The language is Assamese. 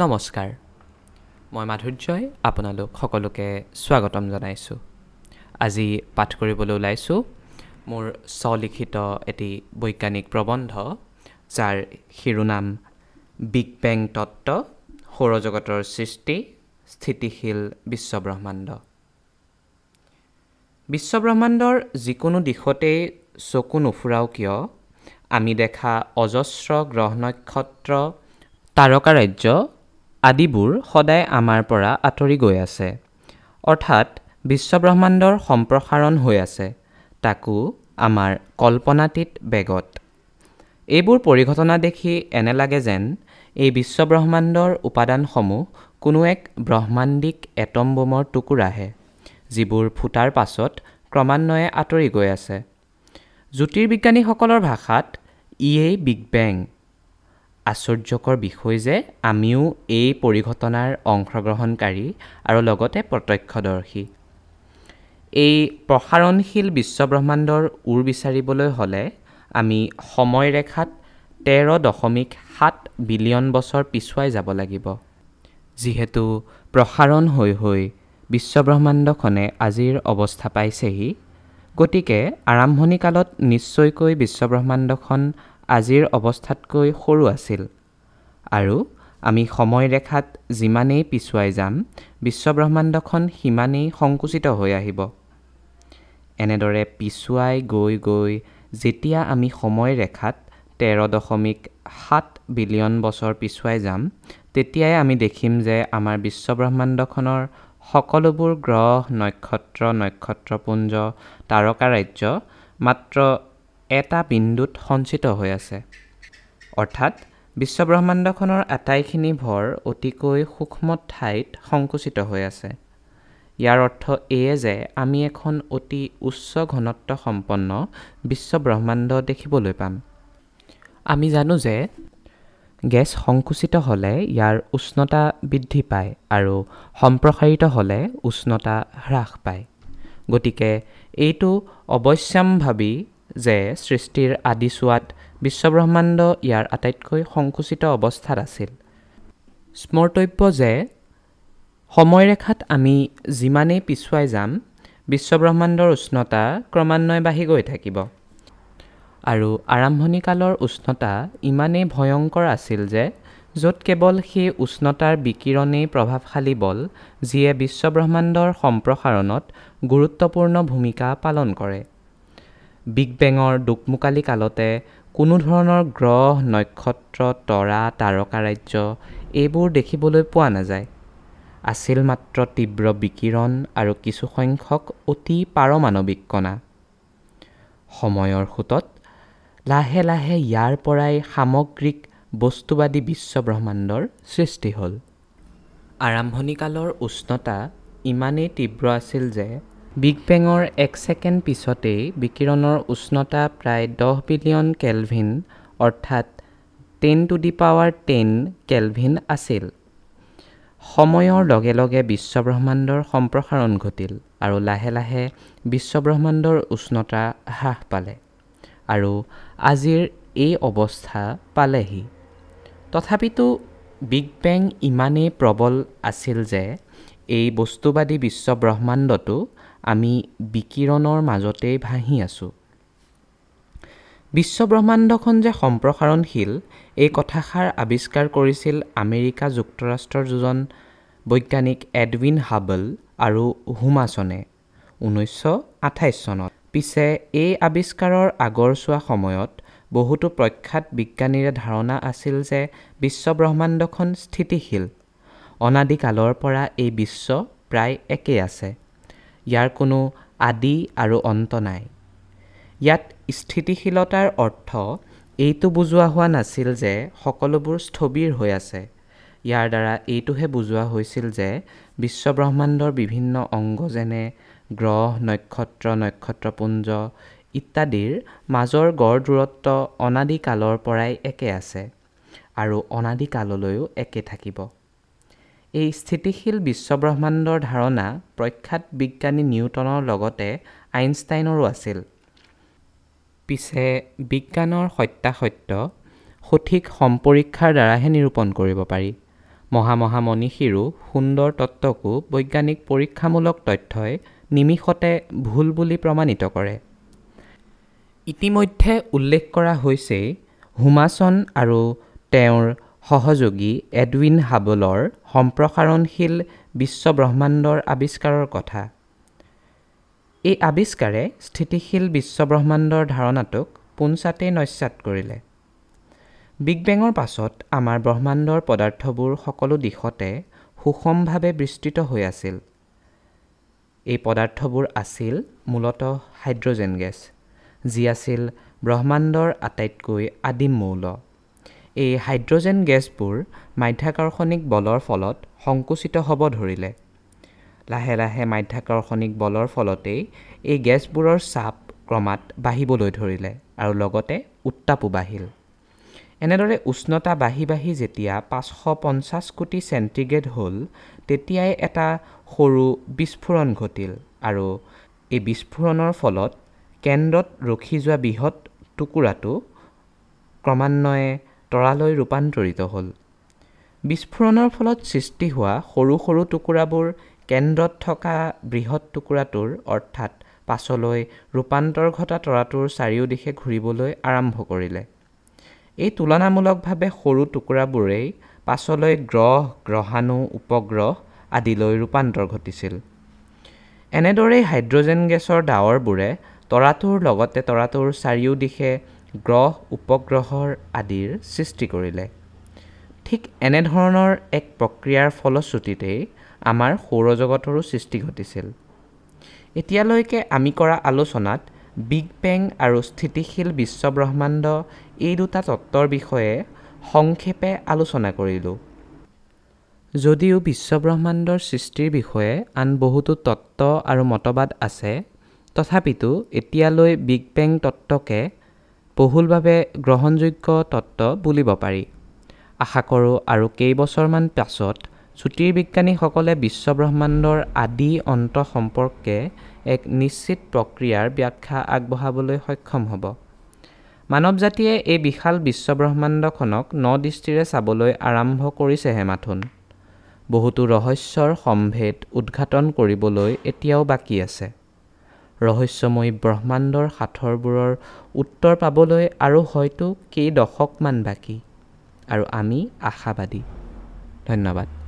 নমস্কাৰ। মই মাধুৰ্যই আপোনালোক সকলোকে স্বাগতম জনাইছোঁ। আজি পাঠ কৰিবলৈ ওলাইছোঁ মোৰ স্বলিখিত এটি বৈজ্ঞানিক প্ৰবন্ধ যাৰ শিৰোনাম বিগ বেং তত্ত্ব সৌৰজগতৰ সৃষ্টি স্থিতিশীল বিশ্বব্ৰহ্মাণ্ড। বিশ্বব্ৰহ্মাণ্ডৰ যিকোনো দিশতেই চকু নুফুৰাওঁ কিয় আমি দেখা অজস্ৰ গ্ৰহ নক্ষত্ৰ তাৰকাৰাজ্য আদিবোৰ সদায় আমাৰ পৰা আঁতৰি গৈ আছে। অৰ্থাৎ বিশ্বব্ৰহ্মাণ্ডৰ সম্প্ৰসাৰণ হৈ আছে তাকো আমাৰ কল্পনাতীত বেগত। এইবোৰ পৰিঘটনা দেখি এনে লাগে যেন এই বিশ্বব্ৰহ্মাণ্ডৰ উপাদানসমূহ কোনো এক ব্ৰহ্মাণ্ডিক এটম বোমৰ টুকুৰাহে যিবোৰ ফুটাৰ পাছত ক্ৰমান্বয়ে আঁতৰি গৈ আছে। জ্যোতিৰ্বিজ্ঞানীসকলৰ ভাষাত ইয়েই বিগ বেং আশ্চৰ্যকৰ বিষয় যে আমিও এই পৰিঘটনাৰ অংশগ্ৰহণকাৰী আৰু লগতে প্ৰত্যক্ষদৰ্শী। এই প্ৰসাৰণশীল বিশ্বব্ৰহ্মাণ্ডৰ ওৰ বিচাৰিবলৈ হ'লে আমি সময়ৰেখাত তেৰ দশমিক সাত বিলিয়ন বছৰ পিছুৱাই যাব লাগিব। যিহেতু প্ৰসাৰণ হৈ হৈ বিশ্বব্ৰহ্মাণ্ডখনে আজিৰ অৱস্থা পাইছেহি গতিকে আৰম্ভণিকালত নিশ্চয়কৈ বিশ্বব্ৰহ্মাণ্ডখন আজিৰ অৱস্থাতকৈ সৰু আছিল। আৰু আমি সময়ৰেখাত যিমানেই পিছুৱাই যাম বিশ্বব্ৰহ্মাণ্ডখন সিমানেই সংকুচিত হৈ আহিব। এনেদৰে পিছুৱাই গৈ গৈ যেতিয়া আমি সময়ৰেখাত তেৰ দশমিক সাত বিলিয়ন বছৰ পিছুৱাই যাম তেতিয়াই আমি দেখিম যে আমাৰ বিশ্বব্ৰহ্মাণ্ডখনৰ সকলোবোৰ গ্ৰহ নক্ষত্ৰ নক্ষত্ৰপুঞ্জ তাৰকাৰাজ্য মাত্ৰ এটা বিন্দুত সঞ্চিত হৈ আছে। অৰ্থাৎ বিশ্বব্ৰহ্মাণ্ডখনৰ আটাইখিনি ভৰ অতিকৈ সূক্ষ্ম ঠাইত সংকুচিত হৈ আছে। ইয়াৰ অৰ্থ এয়ে যে আমি এখন অতি উচ্চ ঘনত্ব সম্পন্ন বিশ্বব্ৰহ্মাণ্ড দেখিবলৈ পাম। আমি জানো যে গেছ সংকুচিত হ'লে ইয়াৰ উষ্ণতা বৃদ্ধি পায় আৰু সম্প্ৰসাৰিত হ'লে উষ্ণতা হ্ৰাস পায়। গতিকে এইটো অৱশ্যাম্ভাৱী যে সৃষ্টিৰ আদিছোৱাত বিশ্বব্ৰহ্মাণ্ড ইয়াৰ আটাইতকৈ সংকুচিত অৱস্থাত আছিল। স্মৰ্তব্য যে সময়ৰেখাত আমি যিমানেই পিছুৱাই যাম বিশ্বব্ৰহ্মাণ্ডৰ উষ্ণতা ক্ৰমান্বয়ে বাঢ়ি গৈ থাকিব। আৰু আৰম্ভণিকালৰ উষ্ণতা ইমানেই ভয়ংকৰ আছিল যে য'ত কেৱল সেই উষ্ণতাৰ বিকিৰণেই প্ৰভাৱশালী বল যিয়ে বিশ্বব্ৰহ্মাণ্ডৰ সম্প্ৰসাৰণত গুৰুত্বপূৰ্ণ ভূমিকা পালন কৰে। বিগ বেঙৰ দোকমোকালি কালতে কোনো ধৰণৰ গ্ৰহ নক্ষত্ৰ তৰা তাৰকাৰাজ্য এইবোৰ দেখিবলৈ পোৱা নাযায়। আছিল মাত্ৰ তীব্ৰ বিকিৰণ আৰু কিছুসংখ্যক অতি পাৰমাণৱিক কণা। সময়ৰ সোঁতত লাহে লাহে ইয়াৰ পৰাই সামগ্ৰিক বস্তুবাদী বিশ্বব্ৰহ্মাণ্ডৰ সৃষ্টি হ'ল। আৰম্ভণিকালৰ উষ্ণতা ইমানেই তীব্ৰ আছিল যে বিগ বেঙৰ এক ছেকেণ্ড পিছতেই বিকিৰণৰ উষ্ণতা প্ৰায় দহ বিলিয়ন কেলভিন অৰ্থাৎ ten to the power ten kelvin আছিল। সময়ৰ লগে লগে বিশ্বব্ৰহ্মাণ্ডৰ সম্প্ৰসাৰণ ঘটিল আৰু লাহে লাহে বিশ্বব্ৰহ্মাণ্ডৰ উষ্ণতা হ্ৰাস পালে আৰু আজিৰ এই অৱস্থা পালেহি। তথাপিতো বিগ বেং ইমানেই প্ৰবল আছিল যে এই বস্তুবাদী বিশ্বব্ৰহ্মাণ্ডতো আমি বিকিৰণৰ মাজতেই ভাহি আছোঁ। বিশ্বব্ৰহ্মাণ্ডখন যে সম্প্ৰসাৰণশীল এই কথাষাৰ আৱিষ্কাৰ কৰিছিল আমেৰিকা যুক্তৰাষ্ট্ৰৰ দুজন বৈজ্ঞানিক এডৱিন হাবল আৰু হুমাছনে ঊনৈছশ আঠাইছ চনত। পিছে এই আৱিষ্কাৰৰ আগৰছোৱা সময়ত বহুতো প্ৰখ্যাত বিজ্ঞানীৰে ধাৰণা আছিল যে বিশ্বব্ৰহ্মাণ্ডখন স্থিতিশীল। অনাদিকালৰ পৰা এই বিশ্ব প্ৰায় একেই আছে। ইয়াৰ কোনো আদি আৰু অন্ত নাই। ইয়াত স্থিতিশীলতাৰ অৰ্থ এইটো বুজোৱা হোৱা নাছিল যে সকলোবোৰ স্থবিৰ হৈ আছে। ইয়াৰ দ্বাৰা এইটোহে বুজোৱা হৈছিল যে বিশ্বব্ৰহ্মাণ্ডৰ বিভিন্ন অংগ যেনে গ্ৰহ নক্ষত্ৰ নক্ষত্ৰপুঞ্জ ইত্যাদিৰ মাজৰ গড় দূৰত্ব অনাদিকালৰ পৰাই একে আছে আৰু অনাদিকাললৈও একে থাকিব। এই স্থিতিশীল বিশ্বব্ৰহ্মাণ্ডৰ ধাৰণা প্ৰখ্যাত বিজ্ঞানী নিউটনৰ লগতে আইনষ্টাইনৰো আছিল। পিছে বিজ্ঞানৰ সত্যাসত্য সঠিক সম্পৰীক্ষাৰ দ্বাৰাহে নিৰূপণ কৰিব পাৰি। মহা মহা মনীষীৰো সুন্দৰ তত্ত্বকো বৈজ্ঞানিক পৰীক্ষামূলক তথ্যই নিমিষতে ভুল বুলি প্ৰমাণিত কৰে। ইতিমধ্যে উল্লেখ কৰা হৈছেই হুমাছন আৰু তেওঁৰ সহযোগী এডউইন হাবলৰ সম্প্ৰসাৰণশীল বিশ্বব্ৰহ্মাণ্ডৰ আৱিষ্কাৰৰ কথা। এই আৱিষ্কাৰে স্থিতিশীল বিশ্বব্ৰহ্মাণ্ডৰ ধাৰণাটোক পোনছাটেই নস্যাৎ কৰিলে। বিগ বেঙৰ পাছত আমাৰ ব্ৰহ্মাণ্ডৰ পদাৰ্থবোৰ সকলো দিশতে সুষমভাৱে বিস্তৃত হৈ আছিল। এই পদাৰ্থবোৰ আছিল মূলতঃ হাইড্ৰজেন গেছ যি আছিল ব্ৰহ্মাণ্ডৰ আটাইতকৈ আদিম মৌল। এই হাইড্ৰজেন গেছবোৰ মাধ্যাকৰ্ষণিক বলৰ ফলত সংকুচিত হ'ব ধৰিলে। লাহে লাহে মাধ্যাকৰ্ষণিক বলৰ ফলতেই এই গেছবোৰৰ চাপ ক্ৰমাৎ বাঢ়িবলৈ ধৰিলে আৰু লগতে উত্তাপো বাঢ়িল। এনেদৰে উষ্ণতা বাঢ়ি বাঢ়ি যেতিয়া পাঁচশ পঞ্চাছ কোটি চেণ্টিগ্ৰেড হ'ল তেতিয়াই এটা সৰু বিস্ফোৰণ ঘটিল আৰু এই বিস্ফোৰণৰ ফলত কেন্দ্ৰত ৰখি যোৱা বৃহৎ টুকুৰাটো ক্ৰমান্বয়ে তৰালৈ ৰূপান্তৰিত হ'ল। বিস্ফোৰণৰ ফলত সৃষ্টি হোৱা সৰু সৰু টুকুৰাবোৰ কেন্দ্ৰত থকা বৃহৎ টুকুৰাটোৰ অৰ্থাৎ পাছলৈ ৰূপান্তৰ ঘটা তৰাটোৰ চাৰিওদিশে ঘূৰিবলৈ আৰম্ভ কৰিলে। এই তুলনামূলকভাৱে সৰু টুকুৰাবোৰেই পাছলৈ গ্ৰহ গ্ৰহাণু উপগ্ৰহ আদিলৈ ৰূপান্তৰ ঘটিছিল। এনেদৰেই হাইড্ৰজেন গেছৰ ডাৱৰবোৰে তৰাটোৰ লগতে তৰাটোৰ চাৰিওদিশে গ্ৰহ উপগ্ৰহৰ আদিৰ সৃষ্টি কৰিলে। ঠিক এনেধৰণৰ এক প্ৰক্ৰিয়াৰ ফলশ্ৰুতিতেই আমাৰ সৌৰজগতৰো সৃষ্টি ঘটিছিল। এতিয়ালৈকে আমি কৰা আলোচনাত বিগ বেং আৰু স্থিতিশীল বিশ্বব্ৰহ্মাণ্ড এই দুটা তত্ত্বৰ বিষয়ে সংক্ষেপে আলোচনা কৰিলোঁ। যদিও বিশ্বব্ৰহ্মাণ্ডৰ সৃষ্টিৰ বিষয়ে আন বহুতো তত্ত্ব আৰু মতবাদ আছে তথাপিতো এতিয়ালৈ বিগ বেং তত্ত্বকে বহুলভাৱে গ্ৰহণযোগ্য তত্ত্ব বুলিব পাৰি। আশা কৰোঁ আৰু কেইবছৰমান পাছত জ্যোতিৰ্বিজ্ঞানীসকলে বিশ্বব্ৰহ্মাণ্ডৰ আদি অন্ত সম্পৰ্কে এক নিশ্চিত প্ৰক্ৰিয়াৰ ব্যাখ্যা আগবঢ়াবলৈ সক্ষম হ'ব। মানৱ জাতিয়ে এই বিশাল বিশ্বব্ৰহ্মাণ্ডখনক ন দৃষ্টিৰে চাবলৈ আৰম্ভ কৰিছেহে মাথোন। বহুতো ৰহস্যৰ সম্ভেদ উদঘাটন কৰিবলৈ এতিয়াও বাকী আছে। ৰহস্যময়ী ব্ৰহ্মাণ্ডৰ সাঁথৰবোৰৰ উত্তৰ পাবলৈ আৰু হয়তো কেই দশকমান বাকী। আৰু আমি আশাবাদী। ধন্যবাদ।